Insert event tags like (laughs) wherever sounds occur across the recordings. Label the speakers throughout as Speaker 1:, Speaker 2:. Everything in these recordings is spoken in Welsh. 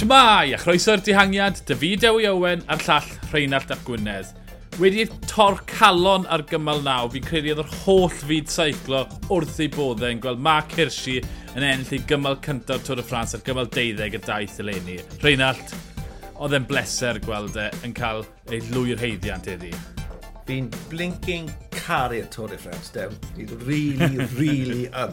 Speaker 1: Shmai, a chroeso'r dihangiad, David Ewy Owen a'r llall Rheinald Ap Gwynedd. Wedi tor calon ar gymal naw, fi'n credu oedd yr holl fyd seiclo wrth ei boddau'n gweld Mark Hirschi yn ennill ei gymal cyntaf Tôr y Ffrans ar gymal deuddeg y daith eleni. Rheinald, oedd e'n bleser gweld e yn cael ei lwy'r heiddiant iddi.
Speaker 2: Fi'n blinking caru'r Tôr y Ffrans, dew. Fi'n really, (laughs) really yn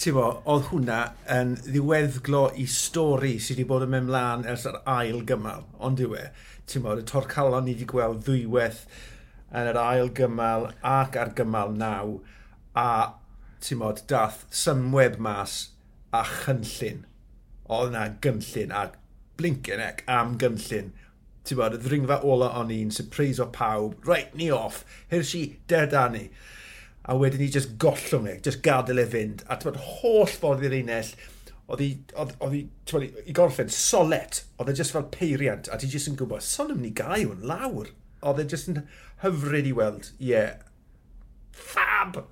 Speaker 2: ti'n bo, oedd hwnna yn ddiweddglo i stori sydd wedi bod yn mynd mlaen ers yr ail gymal, ond yw e. Ti'n bo, y torcalon ni wedi gweld ddwywaith yn yr ail gymal ac ar gymal naw, a ti'n bod, dath symweb mas a chynllun. Oedd yna gynllun a blinkin ec am gynllun. Ti'n bod, y ddringfa ola o'n i'n surprise o pawb, right ni off, Hershey, der da ni a wedyn ni just gollwng e, just gadael e fynd. A ti'n holl ffordd i'r unell, oedd hi, i gorffen, solet, oedd e just fel peiriant, a ti just yn gwybod, son am ni gau hwn lawr. Oedd e just yn hyfryd i weld, ie, yeah. fab!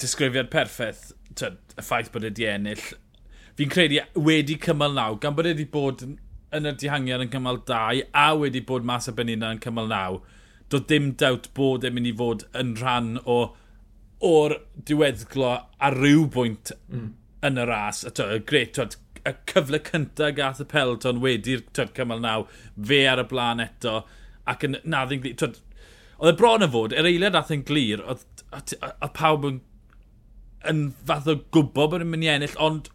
Speaker 1: Disgrifiad perffaith, y ffaith bod e di ennill. Fi'n credu e wedi cymal naw, gan bod e wedi bod yn y dihangiad yn cymal 2, a wedi bod mas y benina yn cymal naw, doedd dim dawt bod e'n mynd i fod yn rhan o o'r diweddglo ar ryw bwynt mm. yn y ras. A to, gret, to, y cyfle cyntaf gath y pelton wedi'r cymal naw, fe ar y blaen eto, ac yn naddi'n glir. Twyd, oedd y bron y fod, yr eiliad ath yn glir, oedd pawb yn, yn fath o gwybod bod yn mynd i ennill, ond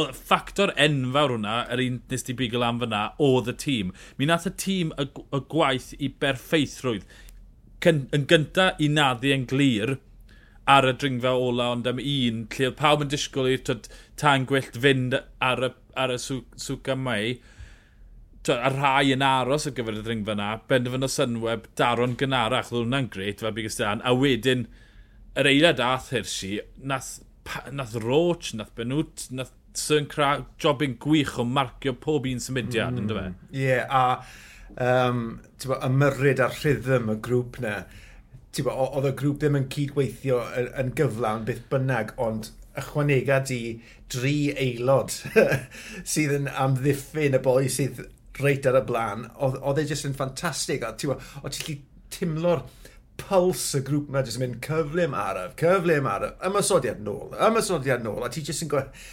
Speaker 1: oedd ffactor enfawr hwnna, yr un nes ti bigol am fyna, oedd y tîm. Mi nath y tîm y, y gwaith i berffeithrwydd. Cyn, yn gynta i naddu yn glir ar y dringfa ola ond am un, lle oedd pawb yn disgwyl i'r tan gwyllt fynd ar y, ar y swca mai. A rhai yn aros ar gyfer y ddringfa yna, benderfyn o synweb, daron gynarach, oedd hwnna'n gret, fe bygus dan, a wedyn yr eiliad ath Hirsi, nath, nath Roach, nath Benwt, nath sy'n cra... jobyn gwych o marcio pob un symudiad, mm. ynddo fe?
Speaker 2: Ie, yeah, a um, bo, ymyrryd ar rhythm y grŵp na. Oedd y grŵp ddim yn cydweithio yn yn gyflawn beth bynnag, ond ychwanega di dri aelod (laughs) sydd yn amddiffyn y boi sydd reit ar y blaen. Oedd e jyst yn ffantastig. Oedd ti'n timlo'r puls y grŵp yma jyst yn mynd cyflym araf, cyflym araf, ymysodiad nôl, ymysodiad nôl, a ti jyst yn gweld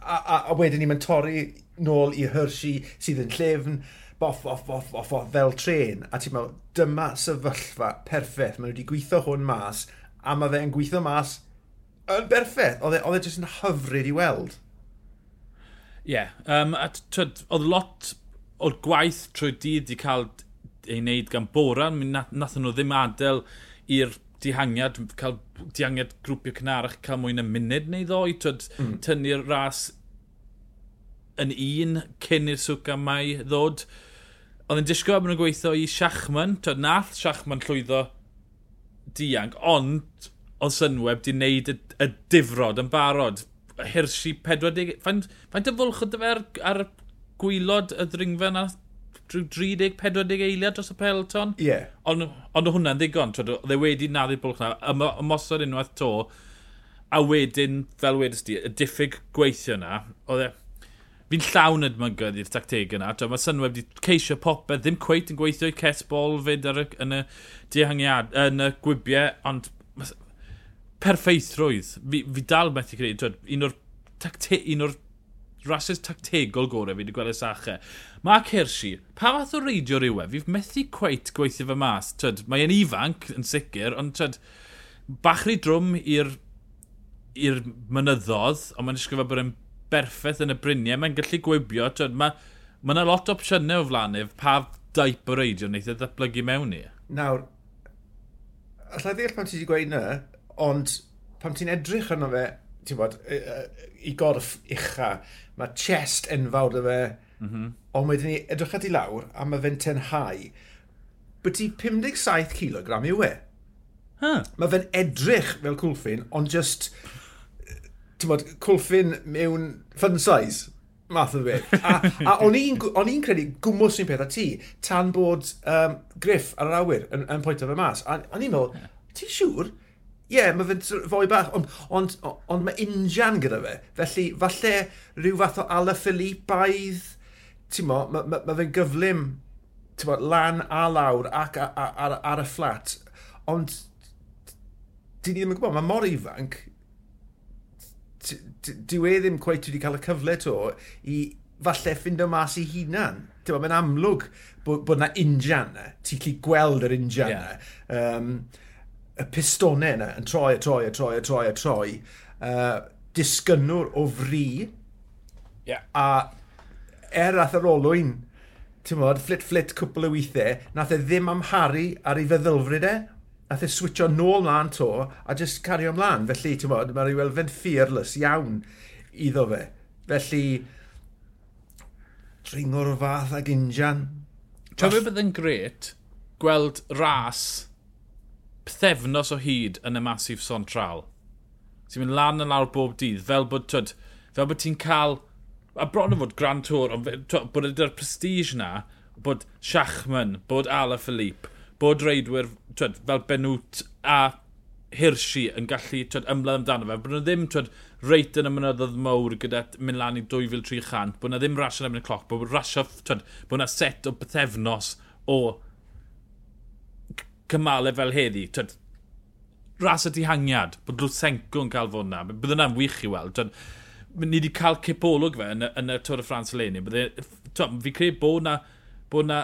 Speaker 2: a, a, a wedyn ni'n mynd torri nôl i Hershey sydd yn llefn, boff, boff, boff, boff, boff fel tren. A ti'n meddwl, dyma sefyllfa perffaith. Mae nhw wedi gweithio hwn mas, a mae fe'n gweithio mas yn berffaith. Oedd e e jyst yn hyfryd i weld.
Speaker 1: Ie, yeah, um, oedd lot o'r gwaith trwy dydd i cael ei wneud gan Boran, mi nath nhw ddim adael i'r dihangiad, cael dihangiad grwpio cynarach, cael mwy na munud neu ddoi, twyd, mm. tynnu'r ras yn un cyn i'r swc swca mai ddod. Oedd yn disgo bod nhw'n gweithio i Siachman, twyd, nath Siachman llwyddo diang, ond oedd Synweb di wneud y, y difrod yn barod. Hirsi 40... Faint, faint y fwlch o dyfer ar gwylod y ddringfa na drwy 30-40 eiliad dros y pelton.
Speaker 2: Ie. Yeah.
Speaker 1: Ond on hwnna'n ddigon, twyd, oedd e wedi naddu bwlch na, ymosod unwaith to, a wedyn, fel wedys di, y diffyg gweithio na, oedd e, fi'n llawn edmygydd i'r tacteg yna. Mae Sunweb wedi ceisio popeth, ddim cweit yn gweithio i ces bol fyd ar y, yn y dihangiad, yn y gwibiau, ond perfeithrwydd. Fi, fi dal methu credu, twyd, un o'r, tacte, un o'r rhasys tactegol gorau fi wedi gweld y sachau. Mark Hershey, pa fath o reidio rhyw e? Fi'n methu cweit gweithio fy mas. Tyd, mae e'n ifanc yn sicr, ond tyd, bachri drwm i'r i'r mynyddodd, ond mae'n disgwyl bod e'n berffaith yn y briniau. Mae'n gallu gwybio, tyd, mae ma yna lot o opsiynau o flanif pa daip o reidio wneud e ddatblygu mewn i.
Speaker 2: Nawr, allai ddeall pan ti wedi gweud yna, ond pan ti'n edrych arno fe ti'n bod, i gorff ucha, mae chest enfawr dy fe, mm -hmm. ond wedyn ni edrych at i lawr, a mae fe'n tenhau, bod ti 57 kg yw e. Huh. Mae fe'n edrych fel cwlffin, ond just, ti'n bod, cwlffin mewn fun size math o beth. A, a o'n i'n credu gwmwys i'n peth a ti, tan bod um, Griff ar yr awyr yn, yn pwynt o fe mas. A o'n i'n meddwl, ti'n siŵr? Sure? Ie, yeah, mae fe'n fwy bach, ond on, on, on mae injan gyda fe. Felly, falle rhyw fath o Ala Filipaidd, ti'n mo, mae ma, ma fe'n gyflym ti'n mo, lan a lawr ac a, a, ar, ar y fflat. Ond, dyn ni ddim yn gwybod, mae mor ifanc, dyw e ddim cweith wedi cael y cyfle to i falle ffind o mas i hunan. Mae'n amlwg bod, bod na injan na. Ti'n gallu gweld yr injan yeah. na. Um, y pistonau yna yn troi a troi a troi a troi a troi, uh, disgynnwr o fri,
Speaker 1: yeah.
Speaker 2: a er ath yr olwyn, ti'n modd, flit-flit cwpl o weithiau, nath e ddim amharu ar ei feddylfryd e, nath e switcho nôl mlaen to, a just cario ymlaen. Felly, ti'n modd, mae'r rhyw elfen fearless iawn iddo fe. Felly, dringo'r fath ag injan.
Speaker 1: Tra fe bydd yn gret gweld ras pthefnos o hyd yn y masif sontral. Ti'n mynd lan yn lawr bob dydd, fel bod, twyd, fel bod ti'n cael, a bron o fod Grand Tour, ond bod ydy'r prestige na, bod Schachman, bod Ala Philippe, bod reidwyr twyd, fel Benwt a Hirschi yn gallu twyd, ymladd amdano fe, bod nhw ddim twyd, reit yn y mynyddodd mawr gyda mynd lan i 2,300, bod nhw ddim rasio yn y cloc, bod rasio, twyd, bod na set o bythefnos o cymalau fel heddi. Tyd, ras y dihangiad, bod Lwtsenko yn cael fod yna. Bydd yna'n wych i weld. Tyd, ni wedi cael cipolwg fe yn, yn y Tôr y Ffrans eleni. E, Fi credu bod na, bod na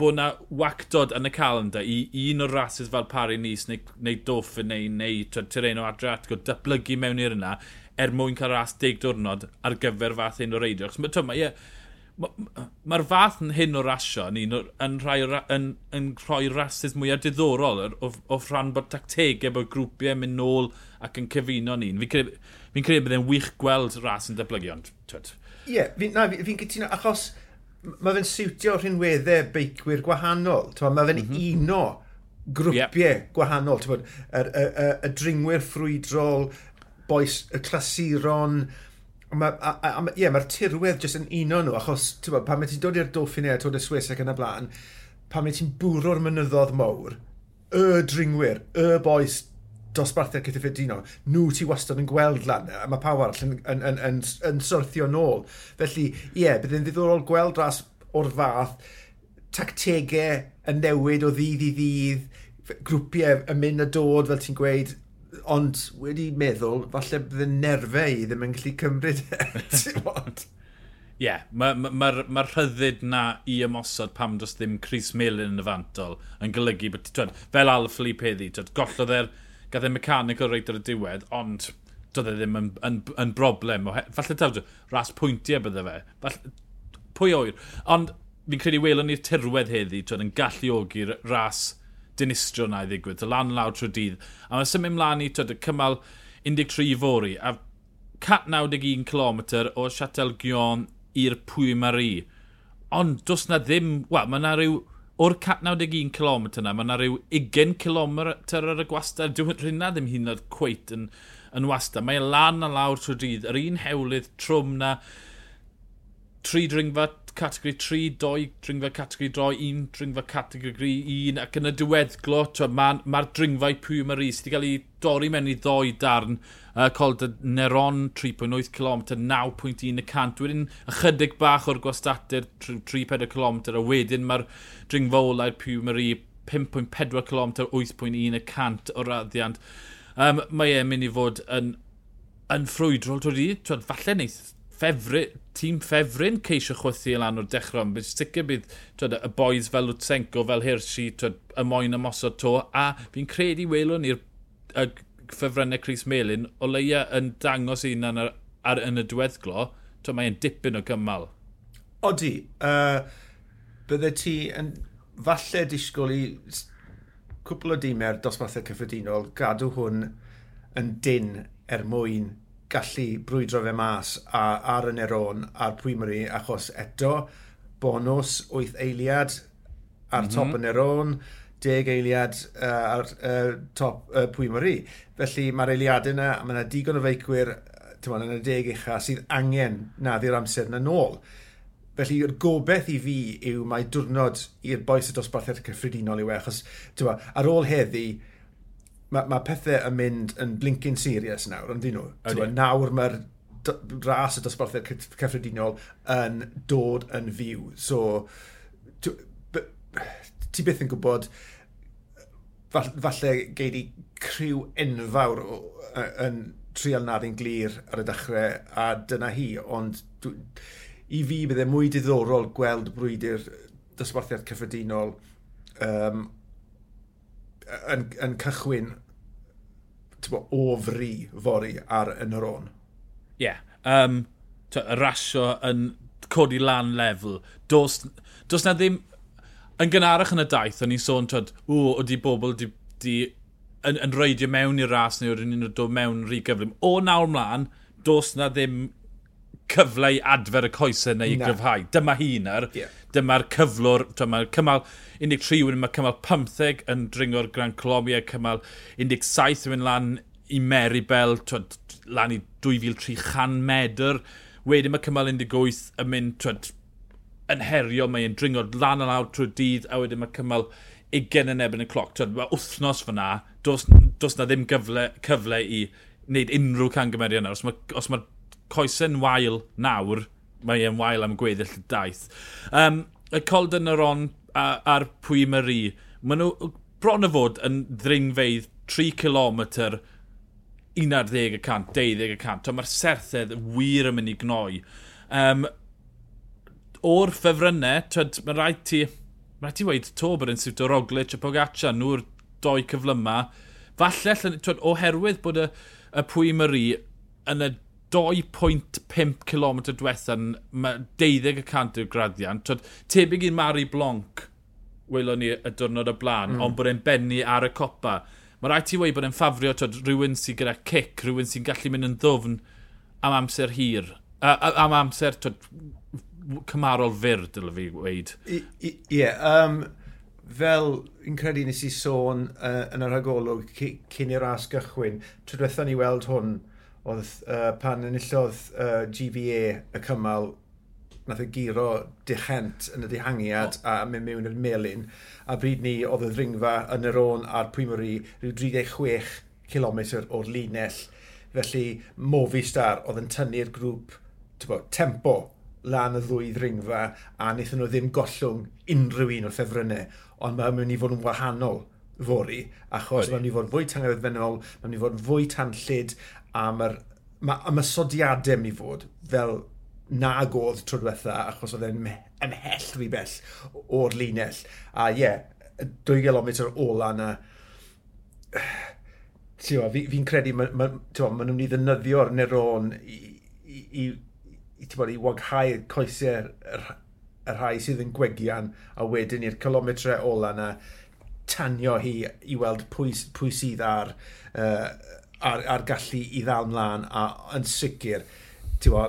Speaker 1: bod na wactod yn y calendar i, un o'r rases fel Pari Nis neu, neu Dauphin neu, neu Tireno Adriatico datblygu mewn i'r yna er mwyn cael ras deg diwrnod ar gyfer fath un o'r reidio. Mae yeah, Mae'r fath yn hyn o rasio yn, un, yn, rhai, yn, yn rhoi rasis mwyaf diddorol o, o rhan bod tactegau bod grwpiau mynd nôl ac yn cyfuno ni. Fi'n credu, fi credu bydd e'n wych gweld ras yn deblygu, ond...
Speaker 2: Ie, yeah, fi'n fi, fi cytuno, achos mae fe'n siwtio rhinweddau beicwyr gwahanol. Mae fe'n mm -hmm. uno grwpiau yep. gwahanol. Y, y, y, y dringwyr ffrwydrol, boes y clasuron, Ma, a, a, ie, mae'r tirwedd jyst yn uno nhw, achos bod, pan mae ti'n dod i'r Dauphiné a Tod y Swiss ac yn y blaen, pan mae ti'n bwro'r mynyddodd mawr, y dringwyr, y boes dosbarthiad cyffredinol, nhw ti wastad yn gweld lan, a mae pawb arall yn, yn, yn, yn, yn syrthio nôl. Felly, ie, yeah, bydd yn ddiddorol gweld ras o'r fath, tactegau yn newid o ddydd i ddydd, grwpiau yn mynd a dod, fel ti'n gweud, ond wedi meddwl, falle bydd y nerfau i ddim yn gallu cymryd e. (laughs)
Speaker 1: Ie, yeah, mae'r ma, ma, ma rhyddid na i ymosod pam does ddim Chris Millen yn y fantol yn golygu bod, twed, fel Al Philippe heddi, twed, gollodd e'r, gath e'r mechanic o reit ar y diwedd, ond doedd e ddim yn, yn, yn broblem. Falle tawd, ras pwyntiau bydde fe. Falle, pwy oer. Ond fi'n credu welon ni'r tirwedd heddi, twed, yn galluogi'r ras dinistrio na i ddigwydd, y lan lawr trwy dydd. A mae'n symud mlaen i twyd, cymal 13 fori, a 91 km o Chatel Gion i'r Pwy Marie. Ond dos na ddim, wel, mae na rhyw, o'r 91 km yna, mae na rhyw 20 km ar y gwastad. Dwi'n rhywna ddim hyn o'r cweit yn, yn wastad. Mae e lan a lawr trwy dydd, yr un hewlydd trwm na, tri dringfa categori 3, 2 dringfa categori 2, 1 dringfa categori 1 ac yn y diweddglo mae'r ma, dringfau pwy mae'r is wedi cael ei dorri mewn i ddoi darn uh, cold Neron 3.8 km 9.1 y cant. Wedyn ychydig bach o'r gwastadur 3-4 km a wedyn mae'r dringfa olau'r pwy mae'r 5.4 km 8.1 y cant o raddiant um, mae e'n mynd i fod yn yn ffrwydrol, dwi'n falle wneud ffefryn, tîm ffefryn ceisio chwythu lan o'r dechrau, ond bydd sicr bydd twyd, y boys fel Lutsenko, fel Hirschi, twyd, y moyn ymosod to, a fi'n credu welwn ni'r ffefrynnau Chris Melin o leia yn dangos un ar, ar, yn y diweddglo, twyd, mae'n dipyn o gymal.
Speaker 2: Odi, uh, bydde ti yn falle disgwyl i cwpl o dîmau'r dosbarthau cyffredinol gadw hwn yn dyn er mwyn gallu brwydro fe mas a, ar y Neron a'r Pwymri achos eto bonus 8 eiliad ar mm -hmm. top y Neron 10 eiliad uh, ar uh, top uh, Pwymri felly mae'r eiliadau yna mae yna digon o feicwyr yn y deg ucha sydd angen naddi'r amser yna nôl Felly, yw'r gobeith i fi yw mae diwrnod i'r boes y dosbarthiad cyffredinol i we, achos, tywa, ar ôl heddi, mae ma pethau yn mynd yn blinking serious nawr, ond dyn nhw. Okay. Nawr mae'r ras y dosbarthau cyffredinol yn dod yn fyw. So, ti byth yn gwybod falle geid i criw enfawr yn trial nad yn glir ar y dechrau a dyna hi, ond i fi bydde mwy diddorol gweld brwydi'r dosbarthiad cyffredinol um, yn, yn cychwyn bo, o fri fori ar yn yr on.
Speaker 1: Ie. Yeah. Um, y rasio yn codi lan lefel. Dos, dos na ddim... Yn gynharach yn y daith, o'n i'n sôn, twyd, o, o di bobl di, di yn, yn reidio mewn i'r ras neu oedden ni'n dod mewn rhy gyflym. O nawr mlaen, dos na ddim cyfle i adfer y coesau neu i gryfhau. Dyma hi nawr. Yeah. Dyma'r cyflwr, dyma'r cymal 13 wedyn mae cymal 15 yn dringo'r Gran Colombia, cymal 17 yn mynd lan i Meribel, twyd, lan i 2300 medr. Wedyn mae cymal 18 yn mynd twyd, yn herio, mae'n dringo lan a lawr trwy dydd, a wedyn mae cymal 20 yn ebyn y cloc. Twyd, mae wythnos fyna, dos, dos na ddim gyfle, cyfle i wneud unrhyw cangymeriad nawr. Os mae, os mae coesau'n wael nawr, mae e'n wael am gweddill y daith. Um, y cold yn yr on a'r pwy mari, maen nhw bron o fod yn ddringfeidd 3 km 11 y cant, 12 y cant. Mae'r serthedd wir yn mynd i gnoi. Um, o'r ffefrynnau, twed, mae rhaid ti... Mae rhaid ti weid to bod yn siwt o Roglic a Pogaccia, nhw'r doi cyflyma. Falle, twyd, oherwydd bod y, y pwy mari yn y 2.5 km diwethaf, mae 12 yw'r graddiant. Twyd, tebyg i'n Mari Blanc, welon ni y diwrnod o blaen, mm. ond bod e'n bennu ar y copa. Mae rhaid ti wei bod e'n ffafrio twyd, rhywun sy'n gyda cic, rhywun sy'n gallu mynd yn ddwfn am amser hir. A, a, am amser twyd, cymarol fyr, dylai fi weid.
Speaker 2: Ie, yeah, um, fel yn credu nes i sôn uh, yn yr hagolwg cyn i'r ras gychwyn, trwy ni weld hwn, oedd uh, pan enillodd uh, GBA y cymal nath y giro dichent yn y dihangiad oh. a mynd mewn i'r melin. A bryd ni oedd y ddringfa yn yr on a'r Pwymori rhyw 36 km o'r linell. Felly Movistar oedd yn tynnu'r grŵp bo, tempo lan y ddwy ddringfa a wnaethon nhw ddim gollwng unrhyw un o'r ffefrynnau. Ond mae'n mynd i fod yn wahanol fori, achos mae'n mynd i fod fwy tangyfedfennol, mae'n mynd i fod fwy tanllid, a mae'r mae ymysodiadau mynd i fod fel nag oedd tro diwetha achos oedd e'n ymhell rhy bell o'r linell. A ie, yeah, 2 km ola yna, fi'n fi, fi credu maen ma, ma, ma nhw'n mynd i ddefnyddio'r neron i, i, i, i, i waghau coesau y rhai sydd yn gwegian a wedyn i'r kilometre ola yna tanio hi i weld pwy, pwy sydd ar uh, a'r, ar gallu i ddal mlaen a yn sicr, tiwa,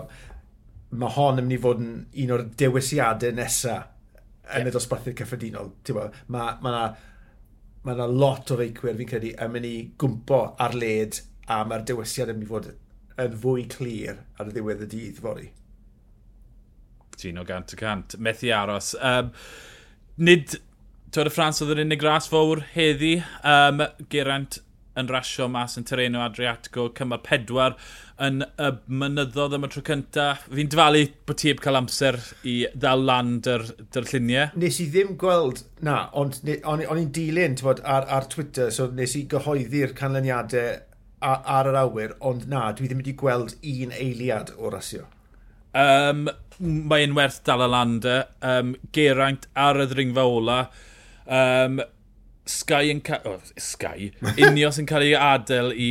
Speaker 2: mae hon yn mynd i fod yn un o'r dewisiadau nesaf yn yep. y dosbarthiad cyffredinol. Tiwa, mae ma na, ma na lot o feicwyr fi'n credu yn mynd i gwmpo ar led a mae'r dewisiad yn mynd i fod yn fwy clir ar y ddiwedd y dydd fori.
Speaker 1: Ti'n o gant y cant. Methu aros. Um, nid Tôr y Ffrans oedd yr unig ras fawr heddi. Um, Geraint yn rasio mas yn tereno Adriatico, cymal pedwar yn y mynyddodd am y tro cynta. Fi'n dyfalu bod ti heb cael amser i ddal lan dy'r, dyr lluniau.
Speaker 2: Nes i ddim gweld, na, ond o'n i'n dilyn bod, ar, ar Twitter, so nes i gyhoeddi'r canlyniadau ar, ar yr awyr, ond na, dwi ddim wedi gweld un eiliad o rasio.
Speaker 1: Um, Mae'n werth dal y lander. Um, Geraint ar y ddringfa ola. Um, Sky yn cael... Oh, Sky? Unios yn cael ei adael i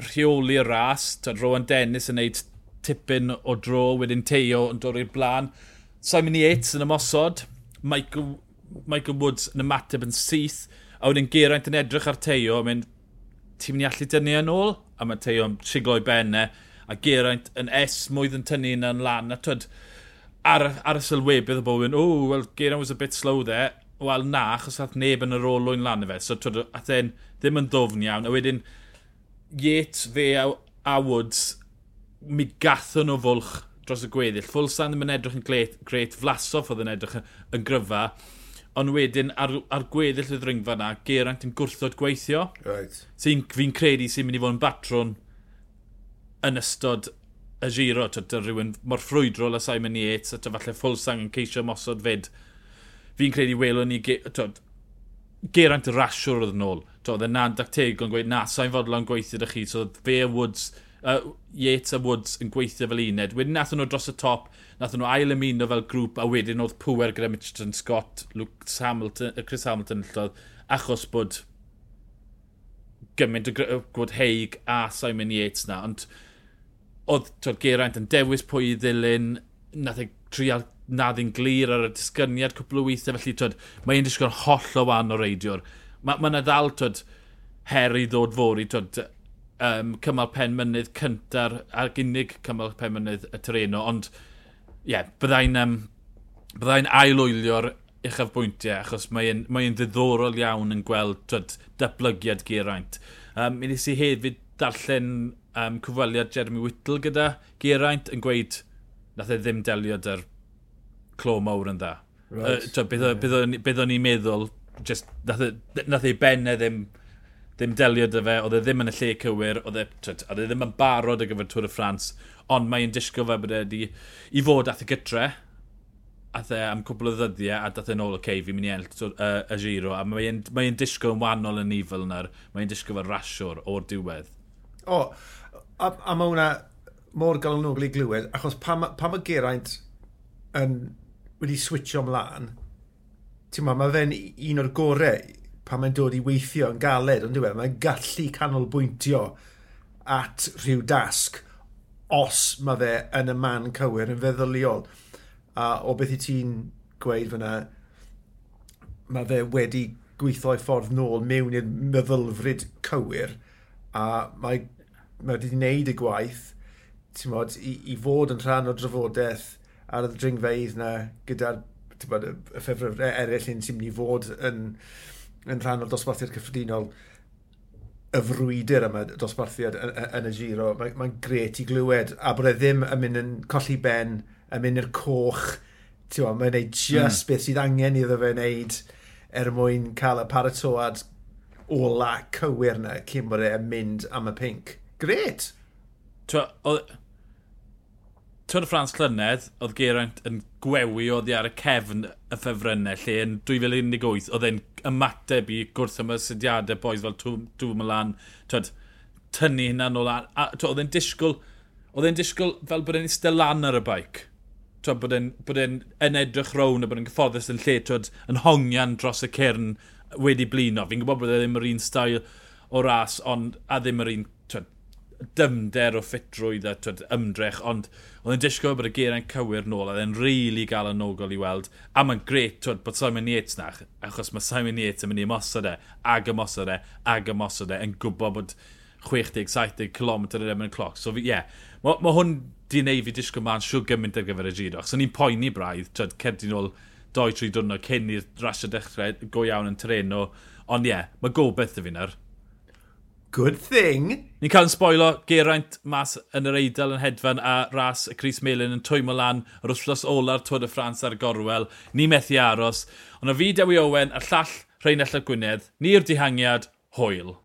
Speaker 1: rheoli'r ras. Tad Rowan Dennis yn neud tipyn o dro, wedyn Teo yn dod i'r blaen. Simon Yates yn ymosod. Michael, Michael Woods yn ymateb yn syth. A wedyn Geraint yn edrych ar Teo. Mynd, ti'n mynd i allu dynnu yn ôl? A mae Teo yn siglo i benne. A Geraint yn es mwydd yn tynnu yn lan. A twyd, ar, ar y sylwebydd o bywyd, oh, well, Geraint was a bit slow there wel na, achos ath neb yn yr olwyn lan y fe. So, twyd, ath e'n ddim yn ddofn iawn. A wedyn, Yates, fe a, a Woods, mi gathon nhw fwlch dros y gweddill. Fulsan ddim yn edrych yn gret, gret flasoff oedd yn edrych yn, yn gryfa. Ond wedyn, ar, ar gweddill y ddringfa na, Geraint yn gwrthod gweithio.
Speaker 2: Right.
Speaker 1: Sy'n fi'n credu sy'n mynd i fod yn batrwn yn ystod y giro. Tyd, rhywun mor ffrwydrol a Simon Yates, a falle Fulsang yn ceisio mosod fyd fi'n credu welwn ni, twod, Geraint y rasiwr oedd yn ôl. Oedd e na'n dacteg yn gweud, na, sa'n fodlon gweithio dy chi. So, fe a Woods, uh, Yates a Woods yn gweithio fel uned. Wedyn nath nhw dros y top, nath nhw ail ymuno fel grŵp, a wedyn oedd pwer gyda Mitchelton Scott, Luke Hamilton, Chris Hamilton llodd, achos bod gymaint o gwrdd Heig a Simon Yates na. Ond oedd Geraint yn dewis pwy i ddilyn, nath ei trial na ddyn glir ar y disgyniad cwpl o weithiau, felly twyd, mae un disgwyl holl o wan o reidiwr. Mae yna ma ddal twyd, her i ddod fori, twyd, um, cymal pen mynydd cyntar ar unig cymal pen mynydd y tereno, ond ie, yeah, byddai'n um, byddai ailwylio'r uchaf bwyntiau, achos mae'n mae ddiddorol iawn yn gweld twyd, datblygiad geraint. Um, Mi nes i hefyd darllen um, cyfweliad Jeremy Whittle gyda Geraint yn gweud nath e ddim delio dy'r clo mawr yn dda. Right. Uh, bydd o'n i'n meddwl, just, nath, nath ei benne ddim, ddim delio dy fe, oedd e ddim yn y lle cywir, oedd e, e ddim yn barod ar gyfer Tŵr y Ffrans, ond mae'n disgo fe bod e di, i fod ath y gytre, ath e am cwbl o ddyddiau a dath e'n ôl, oce, okay, fi'n mynd i enll uh, y giro, a mae'n mae disgo yn wahanol yn nifel yna, mae'n disgo fel rasiwr o'r diwedd.
Speaker 2: O, oh, a, a mae hwnna mor galonogl i glywed, achos pam, pam y Geraint yn wedi switcho ymlaen, ti'n ma, mae fe'n un o'r gorau pan mae'n dod i weithio yn galed, ond diwedd, mae'n gallu canolbwyntio at rhyw dasg os mae fe yn y man cywir yn feddyliol. A o beth i ti'n gweud fyna, mae fe wedi gweithio ei ffordd nôl mewn i'r meddylfryd cywir a mae, mae wedi gwneud y gwaith mod, i, i fod yn rhan o drafodaeth ar y dringfeidd na gyda'r y ffefrau e- eraill hyn sy'n mynd i fod yn, yn rhan o'r dosbarthiad cyffredinol y frwydr yma dosbarthiad yn, yn y giro. Mae'n mae gret i glywed a bod e ddim yn mynd yn colli ben, yn mynd i'r coch. Mae'n gwneud just mm. beth sydd angen iddo fe wneud er mwyn cael y paratoad ola cywir na cyn bod e'n mynd am y pink. Gret!
Speaker 1: Twa, Tŵr y Ffrans Clynedd, oedd Geraint yn gwewi oedd ar y cefn y ffefrynnau lle yn 2018, oedd e'n ymateb i gwrth yma sydiadau boes fel Tŵm Milan, twyd, tynnu hynna nôl. A, twyd, oedd e'n disgwyl, oedd e'n disgwyl fel bod e'n eistedd lan ar y baic. Twyd, bod e'n e yn edrych rown a bod e'n gyfforddus yn lle, twyd, yn hongian dros y cyrn wedi blino. Fi'n gwybod bod e ddim yr un stael o ras, ond a ddim yr un dymder o ffitrwydd a twyd, ymdrech, ond oedd yn disgwyl bod y geirau'n cywir nôl, oedd e'n rili really gael yn ogol i weld, a mae'n gret twyd, bod Simon Yates na, achos mae Simon Yates yn mynd i ymosod e, ag ymosod e, ag ymosod e, yn gwybod bod 60-70 km yr emyn y cloc. So, ie, yeah, mae ma hwn di wneud fi disgwyl ma'n siw gymaint ar gyfer y giro, achos o'n i'n poeni braidd, twyd, cerdyn ôl 2-3 diwrnod cyn i'r rasio dechrau go iawn yn treno, ond ie, yeah, mae gobeith y fi nawr.
Speaker 2: Good thing.
Speaker 1: Ni'n cael yn spoilo Geraint mas yn yr eidl yn hedfan a ras y Cris Melin yn twymo lan yr wrthlos ola'r Tôr y Ffrans ar Gorwel. Ni methu aros. Ond o fi Dewi Owen a llall Rheinald y Gwynedd. Ni'r dihangiad, hwyl.